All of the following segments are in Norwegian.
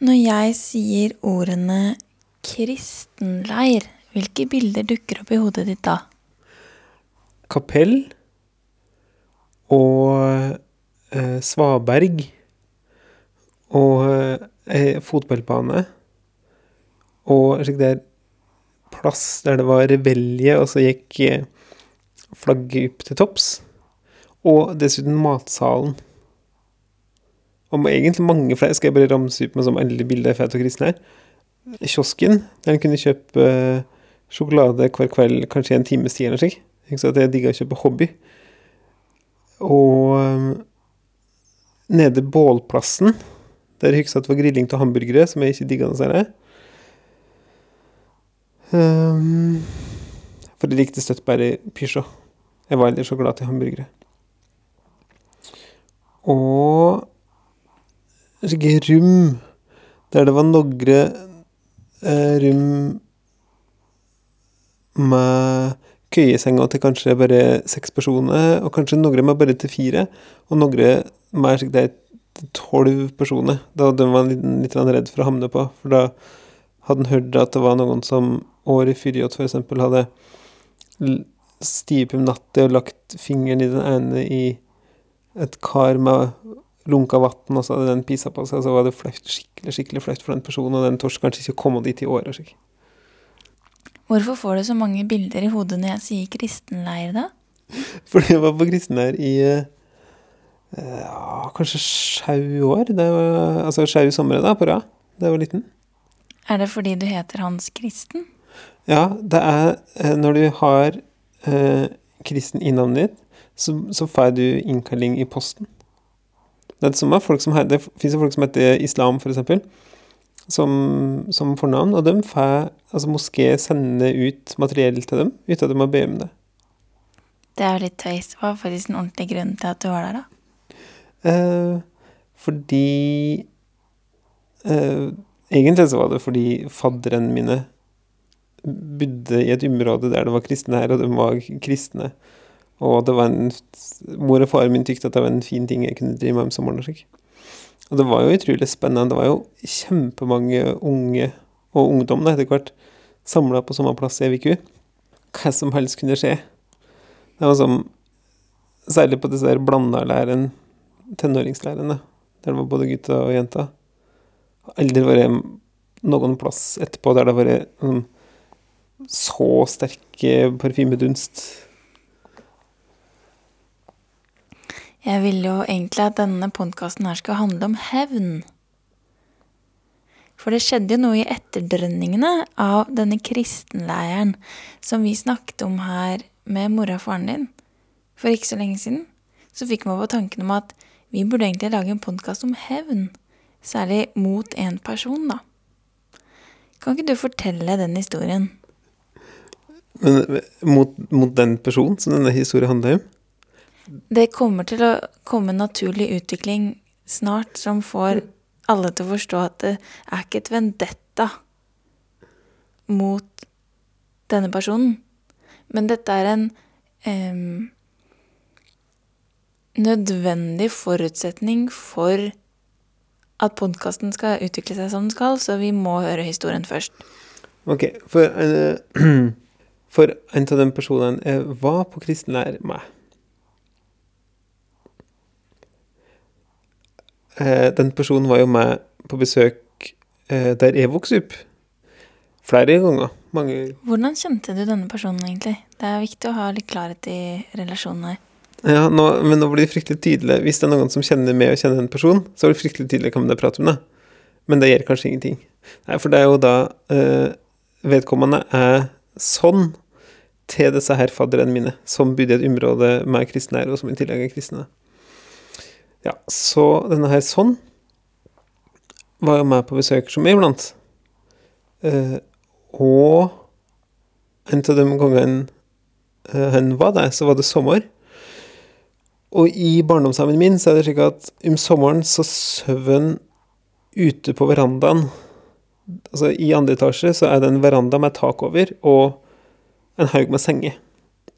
Når jeg sier ordene kristenleir, hvilke bilder dukker opp i hodet ditt da? Kapell og eh, svaberg og eh, fotballbane og slik der plass der det var rebelje, og så gikk eh, flagget opp til topps. Og dessuten matsalen. Og egentlig mange flere skal jeg bare ramse opp med som endelig er fete og kristne her. Kiosken, der en kunne kjøpe eh, sjokolade hver kveld, kanskje en times tid eller slik. Så jeg digga å kjøpe hobby. Og um, nede bålplassen, der husker jeg at det var grilling til hamburgere, som jeg ikke digga noe særlig. Um, for jeg likte støtt bare pysjå. Jeg var aldri så glad til hamburgere. Og slike rom der det var noen eh, rom med køyesenger til kanskje bare seks personer, og kanskje noen med bare til fire, og noen med slik det tolv personer. Da hadde man litt, litt redd for å havne på, for da hadde man hørt at det var noen som året før f.eks. hadde stiget på natta og lagt fingeren i den ene i et kar med lunka vann, og så hadde den pisa på seg, og så var det flaut, skikkelig skikkelig flaut for den personen, og den torde kanskje ikke komme dit i år. Og Hvorfor får du så mange bilder i hodet når jeg sier kristenleir, da? Fordi jeg var på kristenleir i ja, kanskje sju år. Det var, altså sju somre da, på rad, da jeg var liten. Er det fordi du heter Hans Kristen? Ja, det er eh, når du har eh, kristen i navnet ditt, så, så får du innkalling i posten. Det det som fins folk som heter Islam, f.eks., som, som fornavn, og de får altså moské sender ut materiell til dem uten at de må be om det. Det er jo litt tøys. Hva er faktisk den ordentlige grunnen til at du var der, da? Eh, fordi eh, Egentlig så var det fordi fadderne mine bodde i et område der det var kristne her, og de var kristne. Og det var en, mor og far min tykte at det var en fin ting jeg kunne drive med om sommeren. Og, og det var jo utrolig spennende. Det var jo kjempemange unge, og ungdom da, etter hvert, samla på samme plass i Viku. Hva som helst kunne skje. Det var sånn, Særlig på disse der blanda læren, tenåringslærerne, der det var både gutter og jenter. Aldri vært noen plass etterpå der det har vært um, så sterk parfymedunst Jeg ville jo egentlig at denne podkasten her skal handle om hevn. For det skjedde jo noe i etterdrønningene av denne kristenleiren som vi snakket om her med mora og faren din for ikke så lenge siden. Så fikk vi på tanken om at vi burde egentlig lage en podkast om hevn. Særlig mot én person, da. Kan ikke du fortelle den historien? Men mot, mot den personen som denne historien handler om? Det kommer til å komme naturlig utvikling snart som får alle til å forstå at det er ikke et vendetta mot denne personen. Men dette er en um, nødvendig forutsetning for at podkasten skal utvikle seg som den skal, så vi må høre historien først. Ok, for, en, for en av de personene var på kristenlær med den personen var jo med på besøk eh, der jeg vokste opp. Flere ganger. Mange Hvordan kjente du denne personen, egentlig? Det er viktig å ha litt klarhet i relasjonen her. Ja, nå, men nå blir det fryktelig tydelig. Hvis det er noen som kjenner meg og kjenner en person, så blir det fryktelig tydelig hvem det er prat om det. Men det gjør kanskje ingenting. Nei, for det er jo da eh, vedkommende er sånn til disse her fadderne mine, som bodde i et område med kristne her, og som i tillegg er kristne. Ja, så denne her sånn var jo med på besøk som iblant. Eh, og en av de gangene eh, han var der, så var det sommer. Og i barndomshjemmet min så er det slik at om sommeren så sover han ute på verandaen. Altså i andre etasje så er det en veranda med tak over og en haug med senger.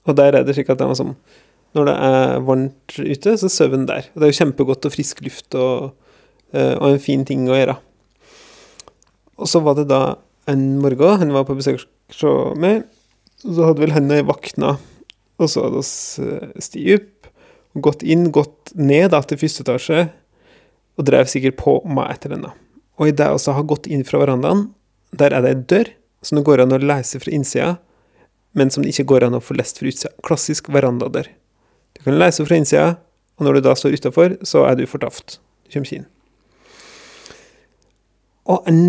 Og der er det slik at det var sånn når det er varmt ute, så sover en der. Det er jo kjempegodt og frisk luft og, eh, og, en fin ting å gjøre. Og så var det da en morgen, han var på besøk hos meg, og så hadde vel han våkna, og så hadde vi stiget opp, gått inn, gått ned da, til første etasje, og drev sikkert på meg etter henne. Og i vi har gått inn fra verandaen, der er det ei dør som det går an å lese fra innsida, men som det ikke går an å få lest fra utsida. Klassisk verandadør. Du kan lese fra innsida, og når du da står utafor, så er du fortapt. Du kommer ikke inn. Og en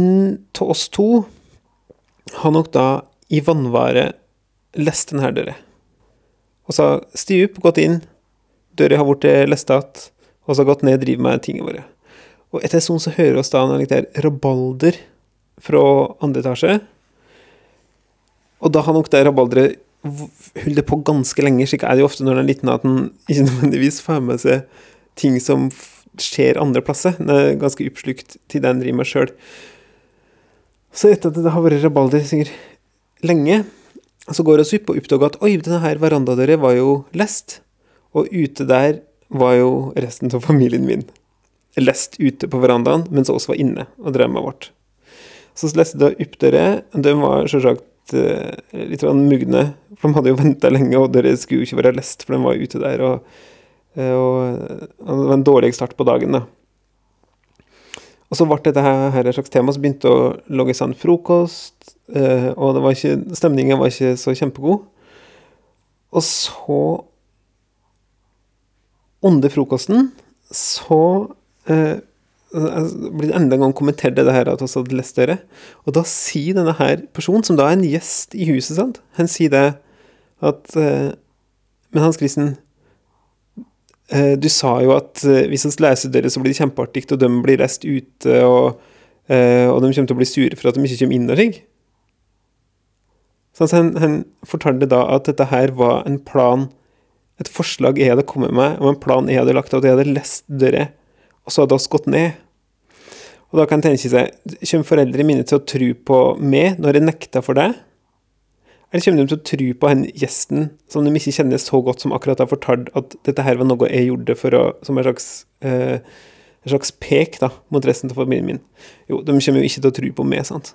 av oss to har nok da i vannvare lest denne døra. Og så sti opp, gått inn, døra har blitt lest igjen, og så gått ned og driver med tingene våre. Og etter en stund så hører vi da noe der rabalder fra andre etasje. Og da har nok det rabalderet holdt på ganske lenge. Slik er det jo ofte når en er liten, at en ikke nødvendigvis får med seg ting som skjer andre plasser. En er ganske oppslukt til det en driver med sjøl. Så etter at det har vært rabalder sikkert lenge, så går vi opp og oppdager at oi, denne her verandadøra var jo lest. Og ute der var jo resten av familien min. Lest ute på verandaen, mens oss var inne og drev vårt. Så leste jeg opp døra. De var selvsagt uh, litt mugne, for de hadde jo venta lenge, og dere skulle jo ikke være lest, for de var ute der. Og, uh, og, og det var en dårlig start på dagen, da. Og så ble dette her et slags tema, så begynte å logge seg en frokost, og var ikke, stemningen var ikke så kjempegod. Og så, under frokosten, så uh, blir enda en gang kommentert det her at vi hadde lest dere. Og da sier denne her personen, som da er en gjest i huset, sant? han sier det at uh, Men Hans Christen, uh, du sa jo at uh, hvis vi leser dere, så blir det kjempeartig, og de blir reist ute, og, og de kommer til å bli sure for at de ikke kommer inn og slik. Så han, han fortalte da at dette her var en plan, et forslag jeg hadde kommet med, og en plan jeg hadde lagt, og at jeg hadde lest dere og så hadde vi gått ned. Og da kan en tenke seg, kommer foreldrene mine til å tro på meg når jeg nekter for det? Eller kommer de til å tro på den gjesten som de ikke kjenner så godt, som akkurat har fortalt at dette her var noe jeg gjorde for å, som en slags, eh, en slags pek da, mot resten av familien min? Jo, de kommer jo ikke til å tro på meg, sant?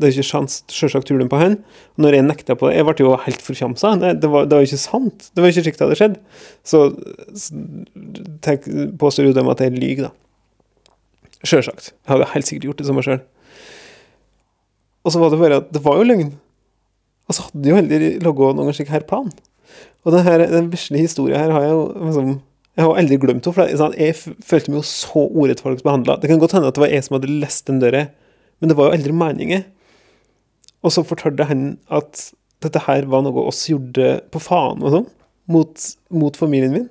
Det er ikke sjans. Selvsagt tror de på han. Når jeg nekta på det Jeg ble jo helt forkjamsa. Det, var, jo ikke sant. Det var ikke slik det hadde skjedd. Så, så påstår jo de at jeg lyver, da. Sjølsagt. Jeg hadde helt sikkert gjort det samme sjøl. Og så var det bare at det var jo løgn. Og så hadde jo heller laga noen slik her plan. Og den, her, den vesle historia her har jeg jo liksom jeg har aldri glemt henne, for sånn, jeg følte meg jo så urettferdig behandla. Det kan godt hende at det var jeg som hadde lest den døra, men det var jo aldri meningen. Og så fortalte han at dette her var noe oss gjorde på faen og sånn, mot, mot, familien min.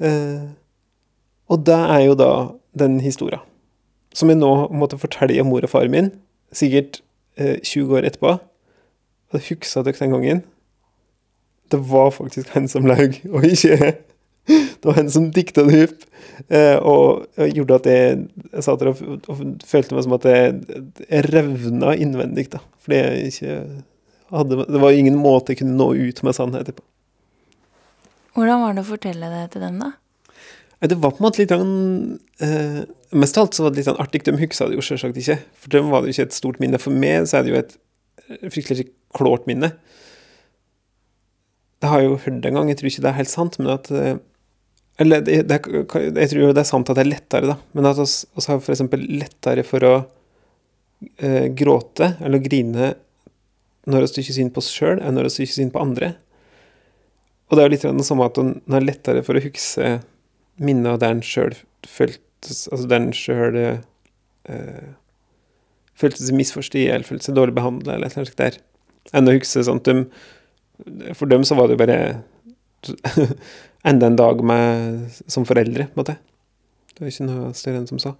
Eh, og det er jo da den historia som jeg nå måtte fortelle mor og far min, sikkert eh, 20 år etterpå. Og huska dere den gangen. Det var faktisk han som laug, og ikke Det var han som dikta det opp, eh, og, og, gjorde at jeg, jeg satt der og, og, følte meg som at jeg, jeg revna innvendig, da. Fordi jeg ikke hadde Det var ingen måte jeg kunne nå ut med sannheten på. Hvordan var det å fortelle det til dem, da? Det var på en måte litt eh, Mest av alt så var det litt sånn artig. De huska det jo selvsagt ikke. For dem var det jo ikke et stort minne. For meg så er det jo et fryktelig klårt minne. Det har jeg jo hørt en gang, jeg tror ikke det er helt sant, men at eh, eller det, det, jeg tror jo det er sant at det er lettere, da. Men at vi har f.eks. lettere for å eh, gråte eller grine når vi ikke synd på oss sjøl, enn når vi ikke synd på andre. Og det er jo litt det samme at en har lettere for å huske minner der en sjøl føltes Altså der en sjøl eh, følte misforstått eller følte seg dårlig behandla, eller et eller annet der, enn å huske sånt de, For dem så var det jo bare enda en dag med, som foreldre, på en måte. Det var ikke noe større enn som så.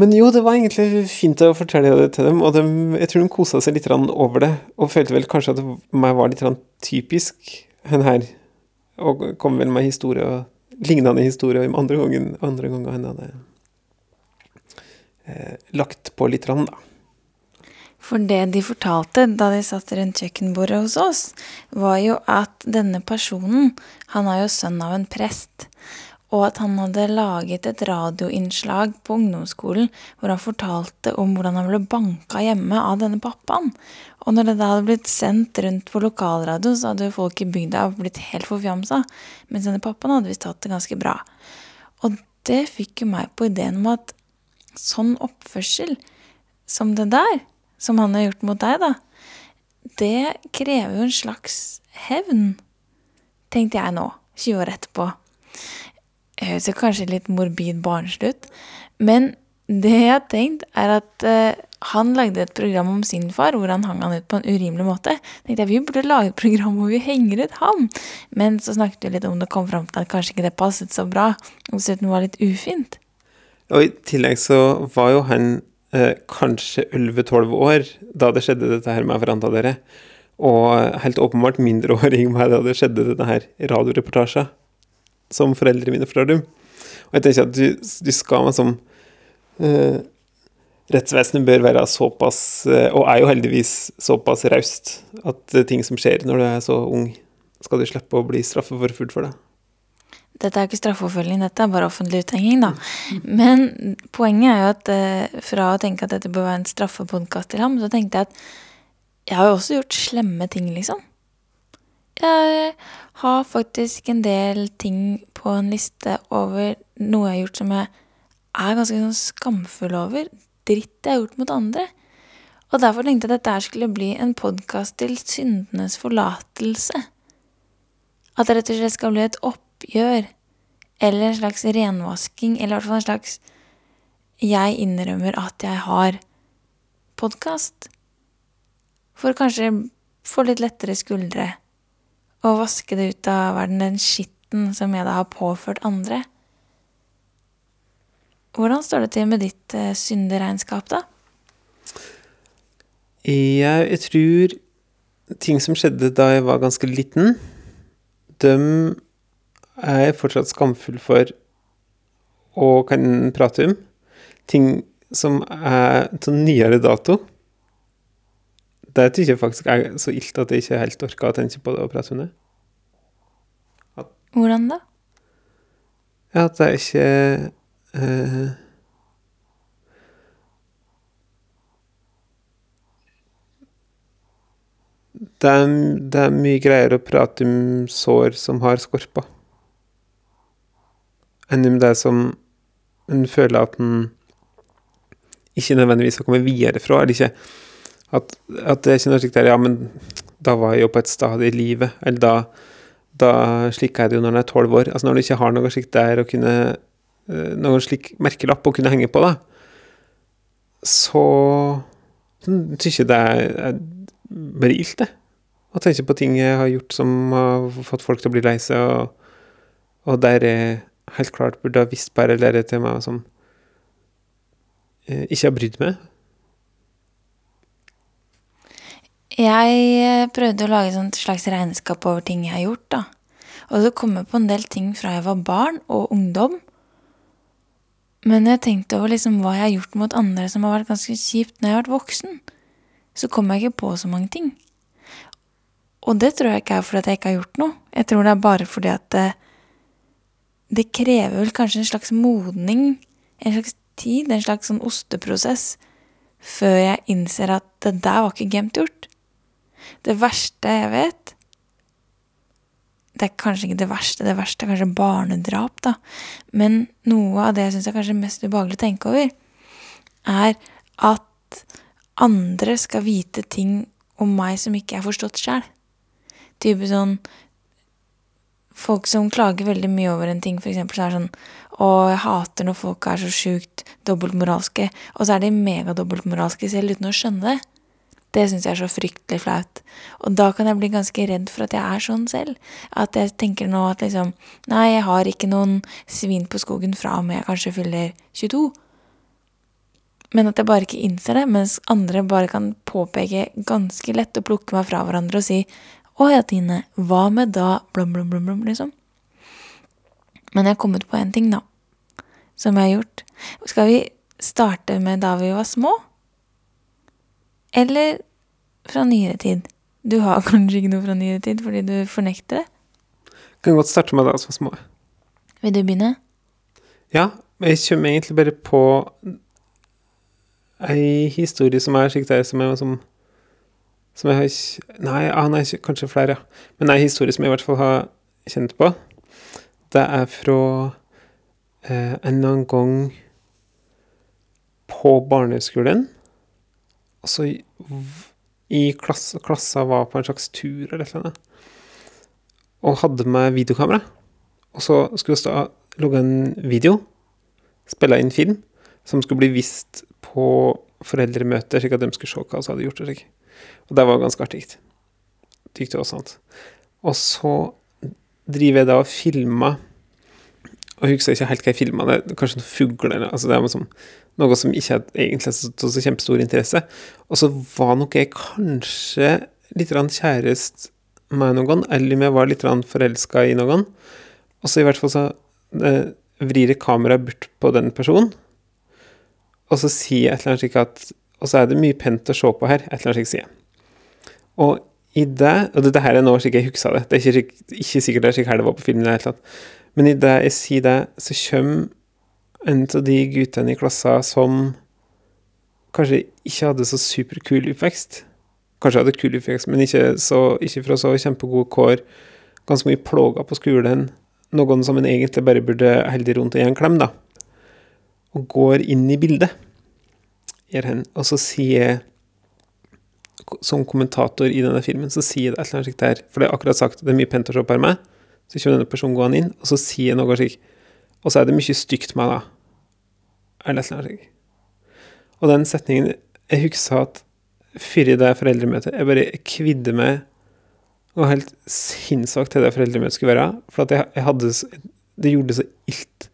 Men jo, det var egentlig fint å fortelle det til dem, og de, jeg tror de kosa seg litt over det, og følte vel kanskje at meg var litt typisk hun her, og kom vel med historier, lignende historie andre gangen, andre ganger han hadde eh, lagt på litt, da. For det de fortalte da de satt rundt kjøkkenbordet hos oss, var jo at denne personen, han er jo sønn av en prest. Og at han hadde laget et radioinnslag på ungdomsskolen hvor han fortalte om hvordan han ble banka hjemme av denne pappaen. Og når det da hadde blitt sendt rundt på lokalradio, så hadde jo folk i bygda blitt helt forfjamsa, mens denne pappaen hadde visst hatt det ganske bra. Og det fikk jo meg på ideen om at sånn oppførsel som det der, som han har gjort mot deg, da, det krever jo en slags hevn, tenkte jeg nå, 20 år etterpå. Det høres kanskje litt morbid barnslig ut, men det jeg har tenkt, er at uh, han lagde et program om sin far hvor han hang han ut på en urimelig måte. tenkte jeg Vi burde lage et program hvor vi henger ut ham. Men så snakket vi litt om det kom fram til at kanskje ikke det passet så bra. Og dessuten var litt ufint. Og i tillegg så var jo han eh, kanskje 11-12 år da det skjedde dette her med hverandre dere. Og helt åpenbart mindreårig med da det skjedde denne her radioreportasjen som foreldrene mine forstår dem. Og jeg tenker at du, du skal liksom som uh, Rettsvesenet bør være såpass, uh, og er jo heldigvis såpass raust, at uh, ting som skjer når du er så ung, skal du slippe å bli straffeforfulgt for det. Dette er ikke straffeforfølging, dette er bare offentlig uthenging, da. Men poenget er jo at fra å tenke at dette bør være en straffepodkast til ham, så tenkte jeg at jeg har jo også gjort slemme ting, liksom. Jeg har faktisk en del ting på en liste over noe jeg har gjort som jeg er ganske sånn skamfull over. Dritt jeg har gjort mot andre. Og derfor tenkte jeg at dette skulle bli en podkast til syndenes forlatelse. At det rett og slett skal bli et oppgjør. Eller en slags renvasking. Eller i hvert fall en slags Jeg innrømmer at jeg har podkast. For kanskje få litt lettere skuldre og vaske det ut av verden, den skitten som jeg da har påført andre. Hvordan står det til med ditt uh, synderegnskap, da? Jeg, jeg tror ting som skjedde da jeg var ganske liten, dem er jeg fortsatt skamfull for og kan prate om. Ting som er til nyere dato, det syns jeg faktisk er så ilt at jeg ikke helt orker å tenke på det og prate om det. At, Hvordan da? Ja, at jeg ikke uh, det, er, det er mye greier å prate om sår som har skorpa, enn om det som en føler at en ikke nødvendigvis har kommet videre fra, eller ikke at, at er ikke noe slikt der Ja, men da var jeg jo på et stad i livet. Eller da, da Slik er det jo når en er tolv år. Altså når du ikke har noe slikt der å kunne eh, Noen slik merkelapp å kunne henge på, da, så syns jeg det er, er bare det. Å tenke på ting jeg har gjort som har fått folk til å bli lei seg, og, og der jeg helt klart burde ha visst bare eller til meg som jeg ikke har brydd meg. Jeg eh, prøvde å lage et slags regnskap over ting jeg har gjort, da. Og det kommer på en del ting fra jeg var barn og ungdom. Men jeg tenkte over liksom hva jeg har gjort mot andre som har vært ganske kjipt når jeg har vært voksen, så kom jeg ikke på så mange ting. Og det tror jeg ikke er fordi jeg ikke har gjort noe. Jeg tror det er bare fordi at det, det krever vel kanskje en slags modning, en slags tid, en slags sånn osteprosess, før jeg innser at det der var ikke gemt gjort. Det verste jeg vet Det er kanskje ikke det verste, det verste er kanskje barnedrap, da. Men noe av det jeg syns er kanskje mest ubehagelig å tenke over, er at andre skal vite ting om meg som ikke er forstått sjæl. Type sånn Folk som klager veldig mye over en ting, eksempel, så er det sånn Å, jeg hater når folk er så sjukt dobbeltmoralske. Og så er de megadobbeltmoralske selv uten å skjønne det. Det syns jeg er så fryktelig flaut. Og da kan jeg bli ganske redd for at jeg er sånn selv. At jeg tenker nå at liksom Nei, jeg har ikke noen svin på skogen fra med jeg kanskje fyller 22. Men at jeg bare ikke innser det, mens andre bare kan påpeke ganske lett og plukke meg fra hverandre og si 'Å ja, Tine, hva med da blom, blom, blom, blom', liksom. Men jeg har kommet på en ting, da, som jeg har gjort. Skal vi starte med da vi var små? Eller fra nyere tid? Du har kanskje ikke noe fra nyere tid fordi du fornekter det? Kan godt starte med deg som små. Vil du begynne? Ja, jeg kommer egentlig bare på ei historie som er slik der, som jeg som, som jeg har ikke Nei, ah, nei, kanskje flere, ja. Men ei historie som jeg i hvert fall har kjent på. Det er fra eh, en eller annen gang på barneskolen. Altså i, klass, klassa var på en slags tur eller eller annet. Og hadde med videokamera. Og så skulle vi logge en video, spille inn film, som skulle bli vist på foreldremøter, slik at de skulle se hva vi hadde gjort. Og, slik. og det var ganske artig. Tykte det også. sant. Og så driver jeg da og filmer Og jeg husker ikke helt hva jeg filma, kanskje noen fugler altså Det er liksom noe som ikke hadde egentlig så, så kjempestor interesse. Og så var nok jeg kanskje litt kjæreste med noen, eller om jeg var litt forelska i noen. Og så i hvert fall så eh, vrir jeg kameraet bort på den personen, og så sier jeg et eller annet slik at Og så er det mye pent å se på her, et eller annet slik sier jeg. Og i det Og dette her er nå slik jeg husker det, det er ikke, ikke sikkert det er slik her det var på filmen, eller tatt. Men i det jeg sier det, så kommer en av de guttene i klassen som kanskje ikke hadde så superkul oppvekst. Kanskje hadde kul oppvekst, men ikke, så, ikke fra så kjempegode kår. Ganske mye plager på skolen noen som en egentlig bare burde holde rundt gi en klem, da. Og går inn i bildet, gjør hen. Og så sier som kommentator i denne filmen, så sier det et eller annet slikt der. For det er akkurat sagt, det er mye pent å se på her med. Så kommer denne personen gående inn, og så sier noe slik. Og så er det mye stygt med da. Eller et eller annet. Og den setningen Jeg husker at før i det foreldremøtet Jeg bare kvidde meg og helt sinnssykt til det foreldremøtet skulle være. For at jeg, jeg hadde Det gjorde det så ilt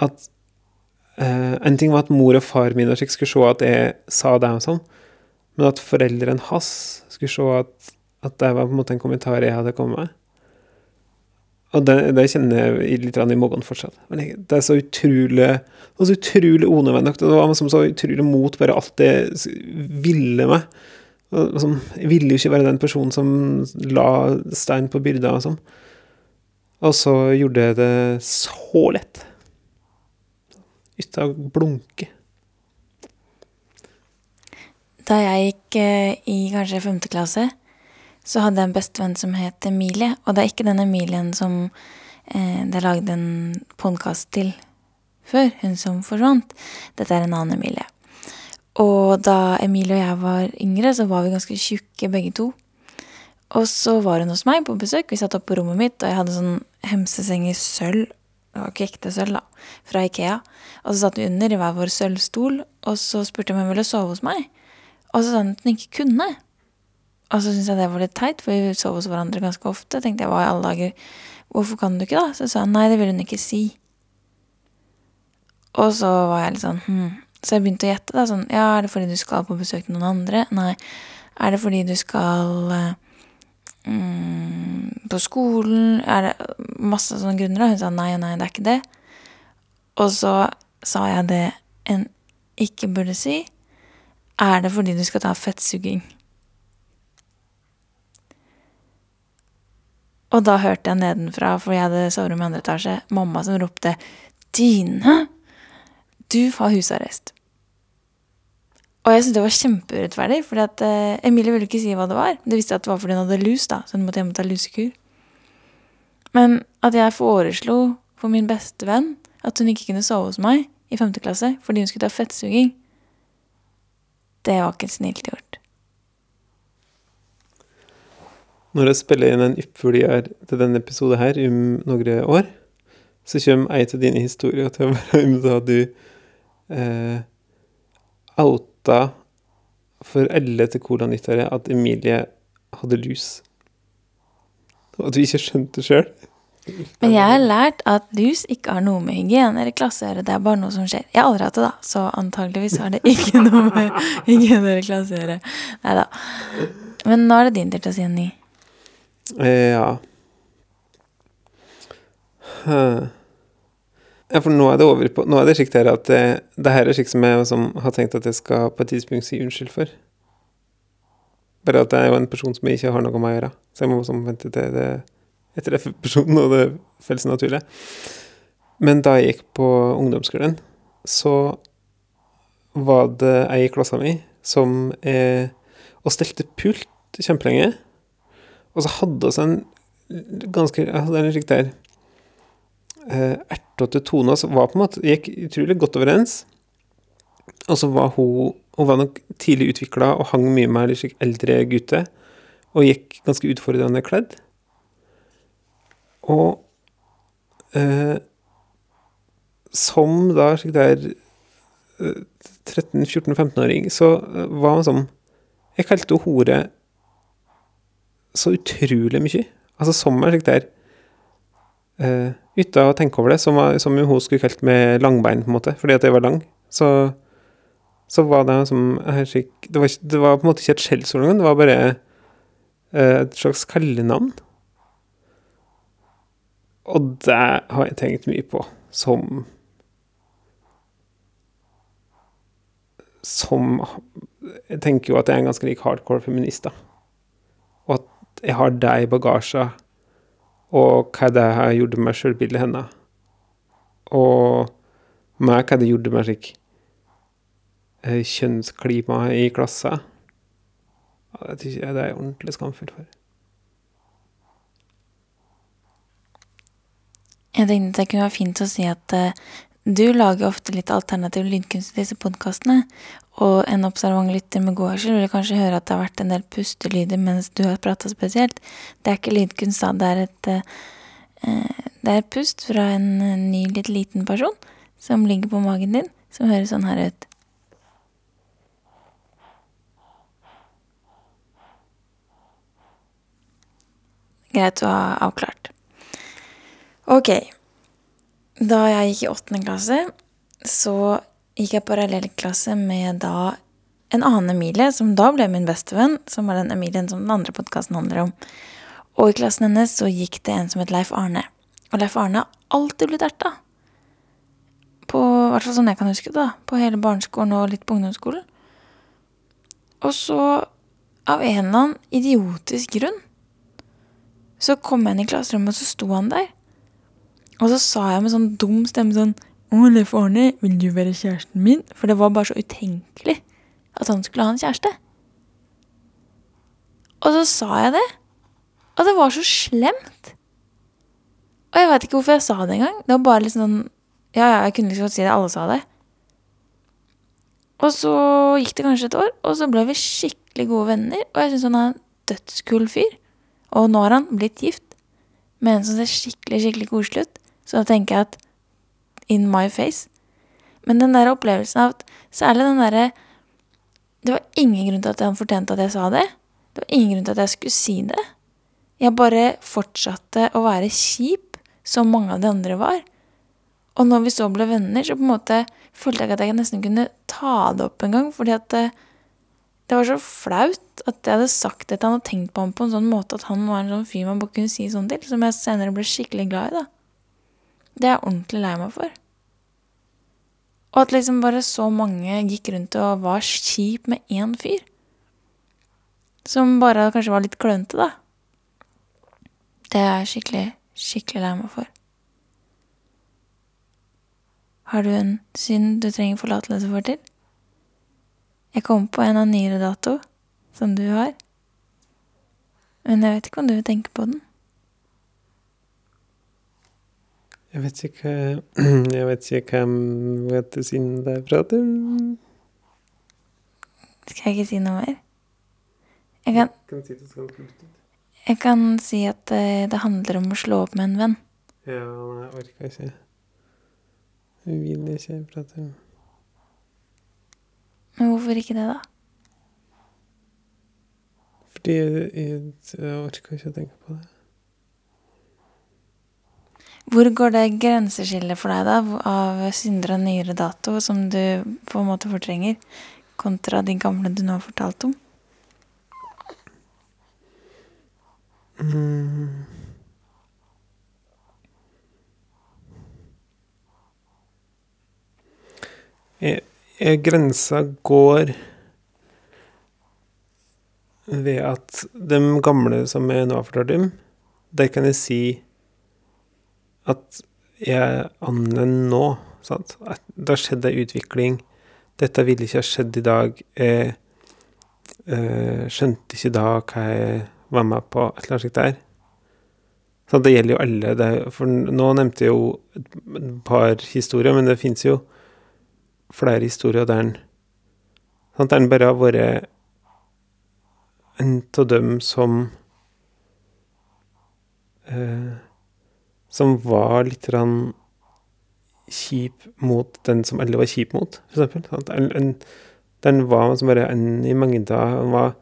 at uh, En ting var at mor og far min skulle se at jeg sa det og sånn, men at foreldrene hans skulle se at, at det var på en måte en kommentar jeg hadde kommet med. Og det, det kjenner jeg litt i magen fortsatt. Men det er så utrolig det så utrolig unødvendig. Det var liksom så utrolig mot bare alt det ville meg. Liksom, jeg ville jo ikke være den personen som la stein på byrda og sånn. Og så gjorde jeg det så lett. Uten å blunke. Da jeg gikk eh, i kanskje femte klasse, så hadde jeg en bestevenn som het Emilie. Og det er ikke den Emilien som eh, det er lagd en podkast til før, hun som forsvant. Dette er en annen Emilie. Og da Emilie og jeg var yngre, så var vi ganske tjukke begge to. Og så var hun hos meg på besøk. Vi satt opp på rommet mitt, og jeg hadde sånn hemseseng i sølv. Det var ikke ekte sølv, da. Fra Ikea. Og så satt vi under i hver vår sølvstol, og så spurte hun om hun ville sove hos meg. Og så sa hun at hun ikke kunne. Og så syntes jeg det var litt teit, for vi sov hos hverandre ganske ofte. tenkte jeg, hva i alle dager, hvorfor kan du ikke, da? Så sa han nei, det vil hun ikke si. Og så var jeg litt sånn hm, så jeg begynte å gjette. da, sånn, ja, Er det fordi du skal på besøk til noen andre? Nei. Er det fordi du skal mm, på skolen? Er det masse sånne grunner? da? Hun sa nei, nei, det er ikke det. Og så sa jeg det en ikke burde si. Er det fordi du skal ta fettsuging? Og da hørte jeg nedenfra, for jeg hadde soverom i andre etasje, mamma som ropte 'Dine!' Du har husarrest. Og jeg syntes det var kjempeurettferdig, for uh, Emilie ville ikke si hva det var. Det visste at det var fordi hun hadde lus, da, så hun måtte hjem og ta lusekur. Men at jeg foreslo for min beste venn at hun ikke kunne sove hos meg i femte klasse fordi hun skulle ta fettsuging, det var ikke snilt gjort. Når jeg spiller inn en oppfølger til denne episoden her om noen år, så kommer ei av dine historier til å være om da du eh, outa for alle til Cola-nyttåret at Emilie hadde lus. Og at du ikke skjønte sjøl. Men jeg har lært at lus ikke har noe med hygiene eller klasse å gjøre. Det er bare noe som skjer. Jeg har aldri hatt det, da, så antageligvis har det ikke noe med hygiene eller klasse å gjøre. Nei da. Men nå er det din tur til å si en ny. Eh, ja. Ja, for nå er det over på Nå er det slikt her at det, det her er slikt som jeg som har tenkt at jeg skal på et tidspunkt si unnskyld for. Bare at det er jo en person som jeg ikke har noe med å gjøre. Så jeg må liksom vente til det jeg treffer personen, og det føles naturlig. Men da jeg gikk på ungdomsskolen, så var det ei i klassa mi som eh, og stelte pult kjempelenge. Og så hadde vi en ganske hadde en slik der eh, ertete tone, og var på en måte gikk utrolig godt overens. Og så var hun Hun var nok tidlig utvikla og hang mye med litt eldre gutter, og gikk ganske utfordrende kledd. Og eh, som da slik der eh, 13-14-15-åring, så eh, var hun sånn Jeg kalte henne hore så utrolig mye. Altså som er slik der uh, Uten å tenke over det, som, som hun skulle kalt med langbein, på en måte, fordi at jeg var lang. Så, så var det som slik det var, det var, på en måte ikke et skjellsord engang, det var bare uh, et slags kallenavn. Og det har jeg tenkt mye på som Som Jeg tenker jo at jeg er en ganske lik hardcore feminist, da. Jeg har det i bagasjen, og hva det har gjort med sjølbildet hennes. Og med hva det gjorde med slik kjønnsklima i klassa. Det er jeg er ordentlig skamfull for. Jeg tenkte det kunne være fint å si at uh, du lager ofte litt alternativ lydkunst i disse podkastene, og en observant lytter med god hørsel vil kanskje høre at det har vært en del pustelyder mens du har prata spesielt. Det er ikke lydkunst, da. Det er et, uh, det er pust fra en ny, litt liten person som ligger på magen din, som høres sånn her ut. Greit å ha avklart. Ok. Da jeg gikk i åttende klasse, så gikk jeg parallellklasse med da en annen Emilie, som da ble min bestevenn, som var den Emilien som den andre podkasten handler om. Og i klassen hennes så gikk det en som het Leif Arne. Og Leif Arne har alltid blitt erta. På hvert fall sånn jeg kan huske det, da. På hele barneskolen og litt på ungdomsskolen. Og så, av en eller annen idiotisk grunn, så kom jeg inn i klasserommet, og så sto han der. Og så sa jeg med sånn dum stemme sånn Leif Arne, vil du være kjæresten min? For det var bare så utenkelig at han skulle ha en kjæreste. Og så sa jeg det. Og det var så slemt. Og jeg veit ikke hvorfor jeg sa det engang. Det var bare litt sånn Ja, ja, jeg kunne liksom si det. Alle sa det. Og så gikk det kanskje et år, og så ble vi skikkelig gode venner. Og jeg syns han er en dødskul fyr. Og nå har han blitt gift med en som ser skikkelig, skikkelig koselig ut. Så da tenker jeg at in my face. Men den der opplevelsen av at Særlig den derre Det var ingen grunn til at han fortjente at jeg sa det. Det var ingen grunn til at jeg skulle si det. Jeg bare fortsatte å være kjip, som mange av de andre var. Og når vi så ble venner, så på en måte følte jeg at jeg nesten kunne ta det opp en gang. Fordi at det, det var så flaut at jeg hadde sagt det til han og tenkt på ham på en sånn måte at han var en sånn fyr man bare kunne si sånn til, som jeg senere ble skikkelig glad i. da. Det er jeg ordentlig lei meg for. Og at liksom bare så mange gikk rundt og var kjip med én fyr. Som bare kanskje var litt klønete, da. Det er jeg skikkelig, skikkelig lei meg for. Har du en synd du trenger forlatelse for til? Jeg kom på en av nyere dato, som du har. Men jeg vet ikke om du vil tenke på den. Jeg vet ikke Jeg vet ikke hva heter synden der prater Skal jeg ikke si noe mer? Jeg kan, Kan si det jeg kan si at eh, det handler om å slå opp med en venn. Ja, nei, jeg orker ikke. Jeg vil ikke prate Men hvorfor ikke det, da? Fordi jeg, jeg, jeg orker ikke å tenke på det. Hvor går det grenseskillet for deg, da, av syndere av nyere dato, som du på en måte fortrenger, kontra de gamle du nå har fortalt om? Mm. Jeg, jeg, grensa går ved at de gamle som jeg nå har fortalt om, der kan jeg si at er annen nå. Sant? At Det har skjedd ei utvikling. Dette ville ikke ha skjedd i dag. Jeg eh, skjønte ikke da hva jeg var med på, et eller annet slikt der. Så det gjelder jo alle. Det, for nå nevnte jeg jo et par historier, men det fins jo flere historier der en Der en bare har vært en av dem som eh, Som var litt kjip mot den som alle var kjip mot, for eksempel. Sant? En, en, den var som bare en i mengda. Han var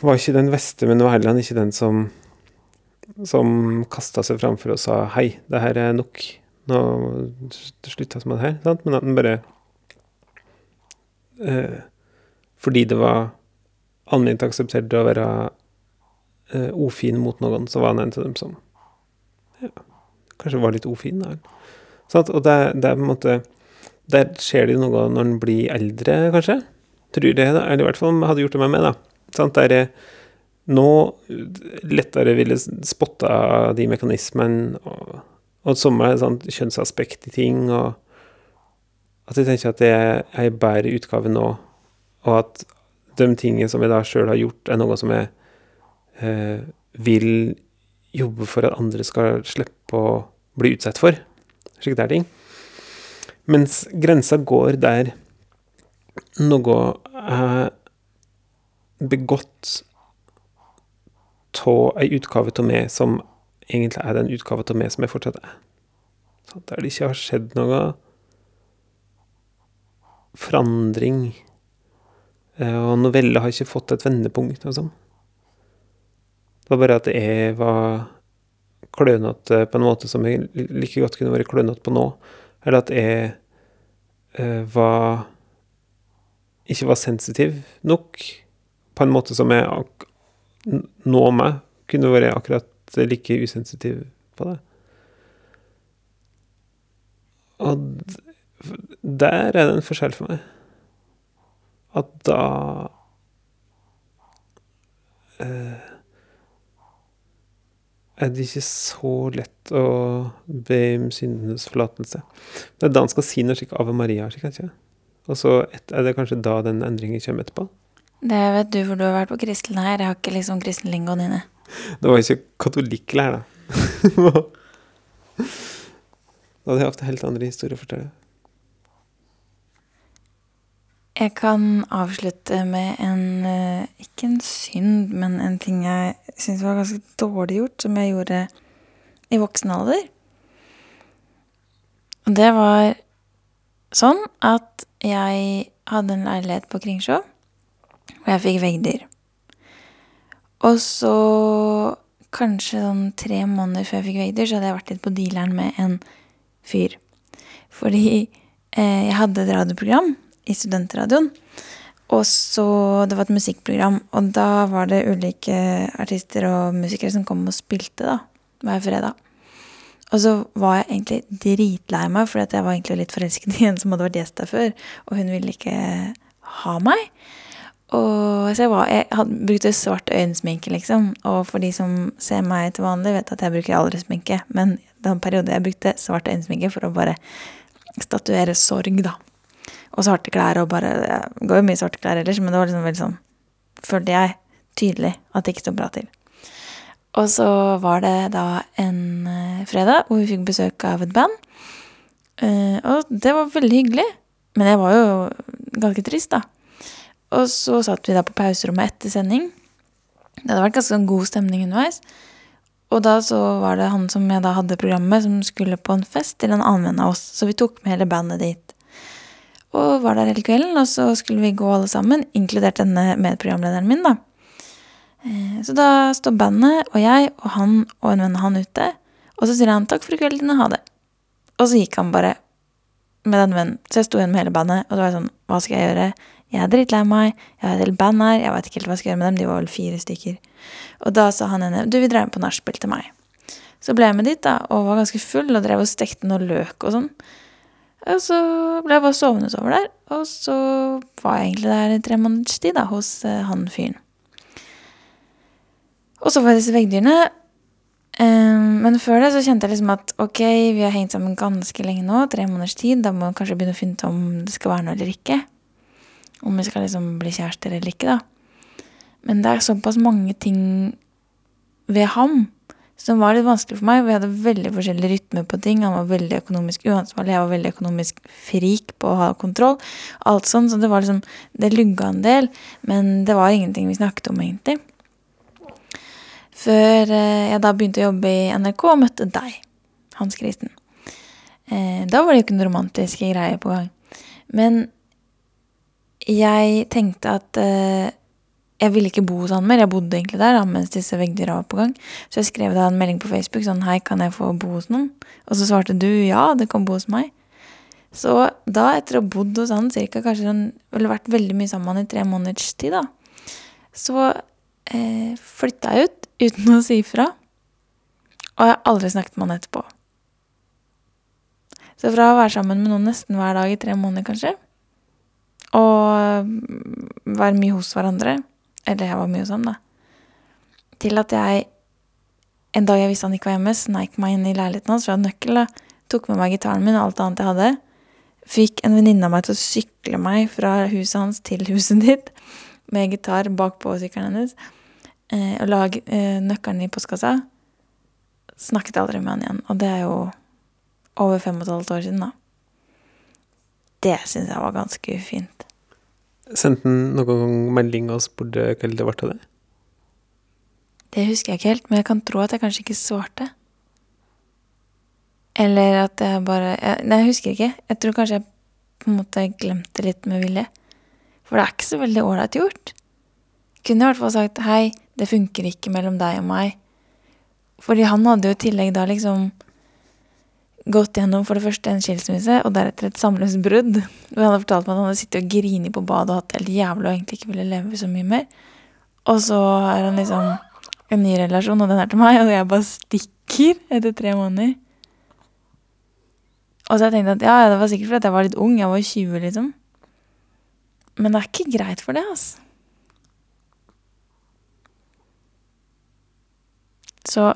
var ikke den beste, men var heller ikke den som som kasta seg framfor og sa 'hei, det her er nok', nå slutta som det her. Sant? Men at den bare eh, Fordi det var allment akseptert å være eh, ofin mot noen, så var han en av dem som ja, kanskje var litt ofin. Da. Sant? Og det, det er på en måte Der skjer det noe når en blir eldre, kanskje. Tror det, da. Eller i hvert fall hadde gjort det med meg, da. Sånn, Der er nå lettere ville spotta de mekanismene, og, og som er sånn kjønnsaspekt i ting, og at jeg tenker at det er ei bedre utgave nå, og at de tingene som jeg da sjøl har gjort, er noe som jeg eh, vil jobbe for at andre skal slippe å bli utsatt for. Slike der ting. Mens grensa går der noe er begått av ei utgave av meg som egentlig er den utgave av meg som jeg fortsatt er. Der det ikke har skjedd noe forandring. Eh, Og novella har ikke fått et vendepunkt og sånn. Det var bare at jeg var klønete på en måte som jeg like godt kunne vært klønete på nå. Eller at jeg eh, var Ikke var sensitiv nok på en måte som jeg nå meg kunne vært akkurat like usensitiv på det. Og der er det en forskjell for meg. At da eh, er det ikke så lett å be om syndenes forlatelse. Det er da han skal si noe slik Ave Maria, slik, ikke? Og så er det kanskje da den endringen kommer etterpå. Det vet du, for du har vært på kristen her. Jeg har ikke liksom kristenlingoen inne. Det var ikke katolikklære, da. da hadde jeg hatt helt andre historier å fortelle. Jeg kan avslutte med en eh, Ikke en synd, men en ting jeg syns var ganske dårlig gjort, som jeg gjorde i voksen alder. Og det var sånn at jeg hadde en leilighet på Kringsjå, og jeg fikk veggdyr. Og så, kanskje sånn tre måneder før jeg fikk veggdyr, så hadde jeg vært litt på dealeren med en fyr. Fordi eh, jeg hadde et radioprogram i studentradioen. Og så Det var et musikkprogram, og da var det ulike artister og musikere som kom og spilte da, hver fredag. Og så var jeg egentlig dritlei meg, for jeg var egentlig litt forelsket i en som hadde vært gjest der før, og hun ville ikke ha meg. Og så jeg, var, jeg hadde, brukte svart øyensminke, liksom. Og for de som ser meg til vanlig, vet at jeg bruker aldri sminke. Men den perioden jeg brukte svart øyensminke for å bare statuere sorg, da. Og svarte klær og bare Det går jo mye svarte klær ellers, men det var liksom veldig sånn Følte jeg tydelig at det ikke sto bra til. Og så var det da en eh, fredag hvor vi fikk besøk av et band. Eh, og det var veldig hyggelig. Men jeg var jo ganske trist, da. Og så satt vi da på pauserommet etter sending. Det hadde vært ganske sånn god stemning underveis. Og da så var det han som jeg da hadde programmet som skulle på en fest til en annen venn av oss. Så vi tok med hele bandet dit. Og var der hele kvelden, og så skulle vi gå alle sammen, inkludert denne medprogramlederen min, da. Eh, Så da står bandet og jeg og han og en venn av han ute, og så sier han 'takk for i kveld, Dine, ha det'. Og så gikk han bare med den vennen. Så jeg sto igjen med hele bandet, og det var sånn, hva skal jeg gjøre? Jeg er drittlei meg, jeg har et helt band her, jeg vet ikke helt hva jeg skal gjøre med dem, de var vel fire stykker. Og da sa han ene, du, vi drar på nachspiel til meg. Så ble jeg med dit, da, og var ganske full, og drev og stekte noe løk og sånn. Og så ble jeg bare sovende over der, og så var jeg egentlig der i tre måneders tid, da, hos eh, han fyren. Og så var jeg disse veggdyrene. Um, men før det så kjente jeg liksom at ok, vi har hengt sammen ganske lenge nå, tre måneders tid. Da må vi kanskje begynne å finne ut om det skal være noe eller ikke. Om vi skal liksom bli kjærester eller ikke, da. Men det er såpass mange ting ved ham som var litt vanskelig for meg. Vi hadde veldig forskjellig rytme på ting. Han var veldig økonomisk uansvarlig, jeg var veldig økonomisk frik på å ha kontroll. Alt sånn, så det var liksom Det lugga en del, men det var ingenting vi snakket om, egentlig. Før eh, jeg da begynte å jobbe i NRK og møtte deg, Hans Kristen. Eh, da var det jo ikke noen romantiske greier på gang. Men jeg tenkte at eh, jeg ville ikke bo hos han mer. Jeg bodde egentlig der da, mens disse veggdyra var på gang. Så jeg skrev da en melding på Facebook sånn Hei, kan jeg få bo hos noen? Og så svarte du ja, du kan bo hos meg. Så da, etter å ha bodd hos han cirka kanskje han ville vært veldig mye sammen i tre måneders tid, da, så eh, flytta jeg ut uten å si fra. Og jeg har aldri snakket med han etterpå. Så fra å være sammen med noen nesten hver dag i tre måneder, kanskje, og være mye hos hverandre, eller jeg var mye hos ham, da, til at jeg en dag jeg visste han ikke var hjemme, sneik meg inn i leiligheten hans, for jeg hadde nøkkel, da, tok med meg gitaren min og alt annet jeg hadde, fikk en venninne av meg til å sykle meg fra huset hans til huset ditt, med gitar bakpå sykkelen hennes, eh, og la eh, nøkkelen i postkassa. Snakket aldri med han igjen, og det er jo over fem og et halvt år siden, da. Det syns jeg var ganske ufint. Sendte han noen gang melding og spurte hva det ble av det? Det husker jeg ikke helt, men jeg kan tro at jeg kanskje ikke svarte. Eller at jeg bare jeg, Nei, jeg husker ikke. Jeg tror kanskje jeg på en måte glemte litt med vilje. For det er ikke så veldig ålreit gjort. Kunne i hvert fall sagt hei, det funker ikke mellom deg og meg. Fordi han hadde jo i tillegg da liksom gått gjennom for det første en skilsmisse, og deretter et samlivsbrudd. Og han hadde fortalt meg at han hadde sittet og grinet på badet og hatt det helt jævlig og egentlig ikke ville leve så mye mer. Og så har han liksom en ny relasjon, og den er til meg, og jeg bare stikker etter tre måneder. Og så har jeg tenkt at ja, det var sikkert fordi jeg var litt ung, jeg var 20, liksom. Men det er ikke greit for det, altså. Så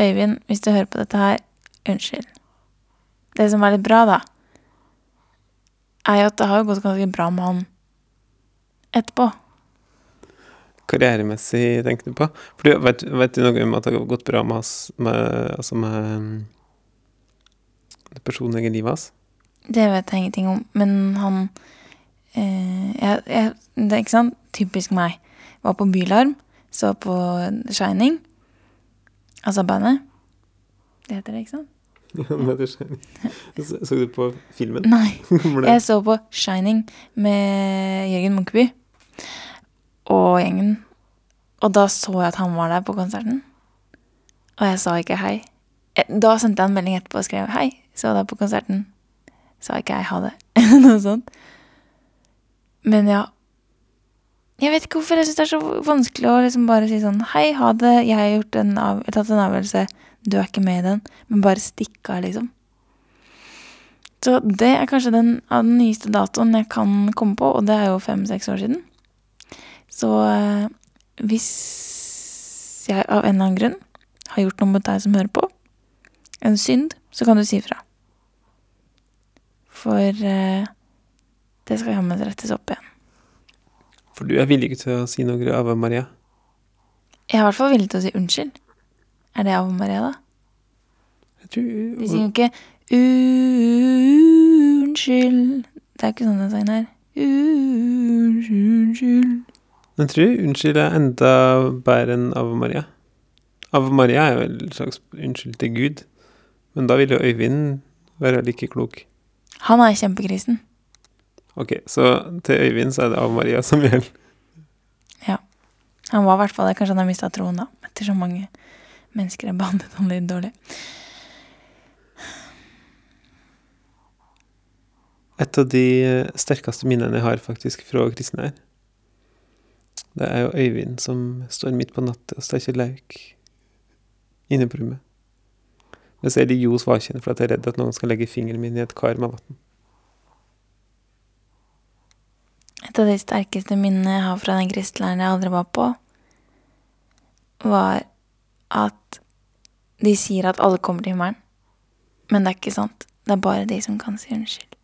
Øyvind, hvis du hører på dette her, unnskyld. Det som er litt bra, da, er jo at det har gått ganske bra med han etterpå. Karrieremessig, tenker du på? For du, vet, vet du noe om at det har gått bra med, hans, med, altså med det personlige livet hans? Det vet jeg ingenting om, men han eh, jeg, jeg, Det er ikke sant? Typisk meg. Var på Bylarm, så på Shining. Altså bandet. Det heter det, ikke sant? Så, du på filmen? Nei. Jeg så på Shining med Jørgen Munkeby og gjengen. Og da så jeg at han var der på konserten. Og jeg sa ikke hei. Da sendte jeg en melding etterpå og skrev hei, så deg på konserten. Sa ikke jeg ha det. Noe sånt. Men ja. Jeg vet ikke hvorfor jeg syns det er så vanskelig å liksom bare si sånn hei, ha det, jeg har gjort en av, tatt en avgjørelse, du er ikke med i den, men bare stikk av, liksom. Så det er kanskje den av den nyeste datoen jeg kan komme på, og det er jo fem-seks år siden. Så eh, hvis jeg av en eller annen grunn har gjort noe mot deg som hører på, en synd, så kan du si ifra. For eh, det skal jammen rettes opp igjen. For du er villig til å si noe Ave Maria? Jeg er i hvert fall villig til å si unnskyld. Er det Ave Maria, da? Jeg tror De synger jo ikke unnskyld. Det er ikke sånn den sangen her. Unnskyld. Jeg tror unnskyld er enda bedre enn Ave Maria. Ave Maria er jo en slags unnskyld til Gud, men da vil jo Øyvind være like klok. Han er kjempekrisen. Ok, så til Øyvind så er det Ave Maria som gjelder. Han var i hvert fall det. Kanskje han har mista troen, da. Etter så mange mennesker er behandlet han litt dårlig. Et av de eh, sterkeste minnene jeg har faktisk fra kristne her, det er jo Øyvind som står midt på natta og steker lauk inne på rommet. Mens jeg ligger jo vaken for at jeg er redd at noen skal legge fingeren min i et kar med vann. Et av de sterkeste minnene jeg har fra den kristlæren jeg aldri var på, var at De sier at alle kommer til himmelen, men det er ikke sant. Det er bare de som kan si unnskyld.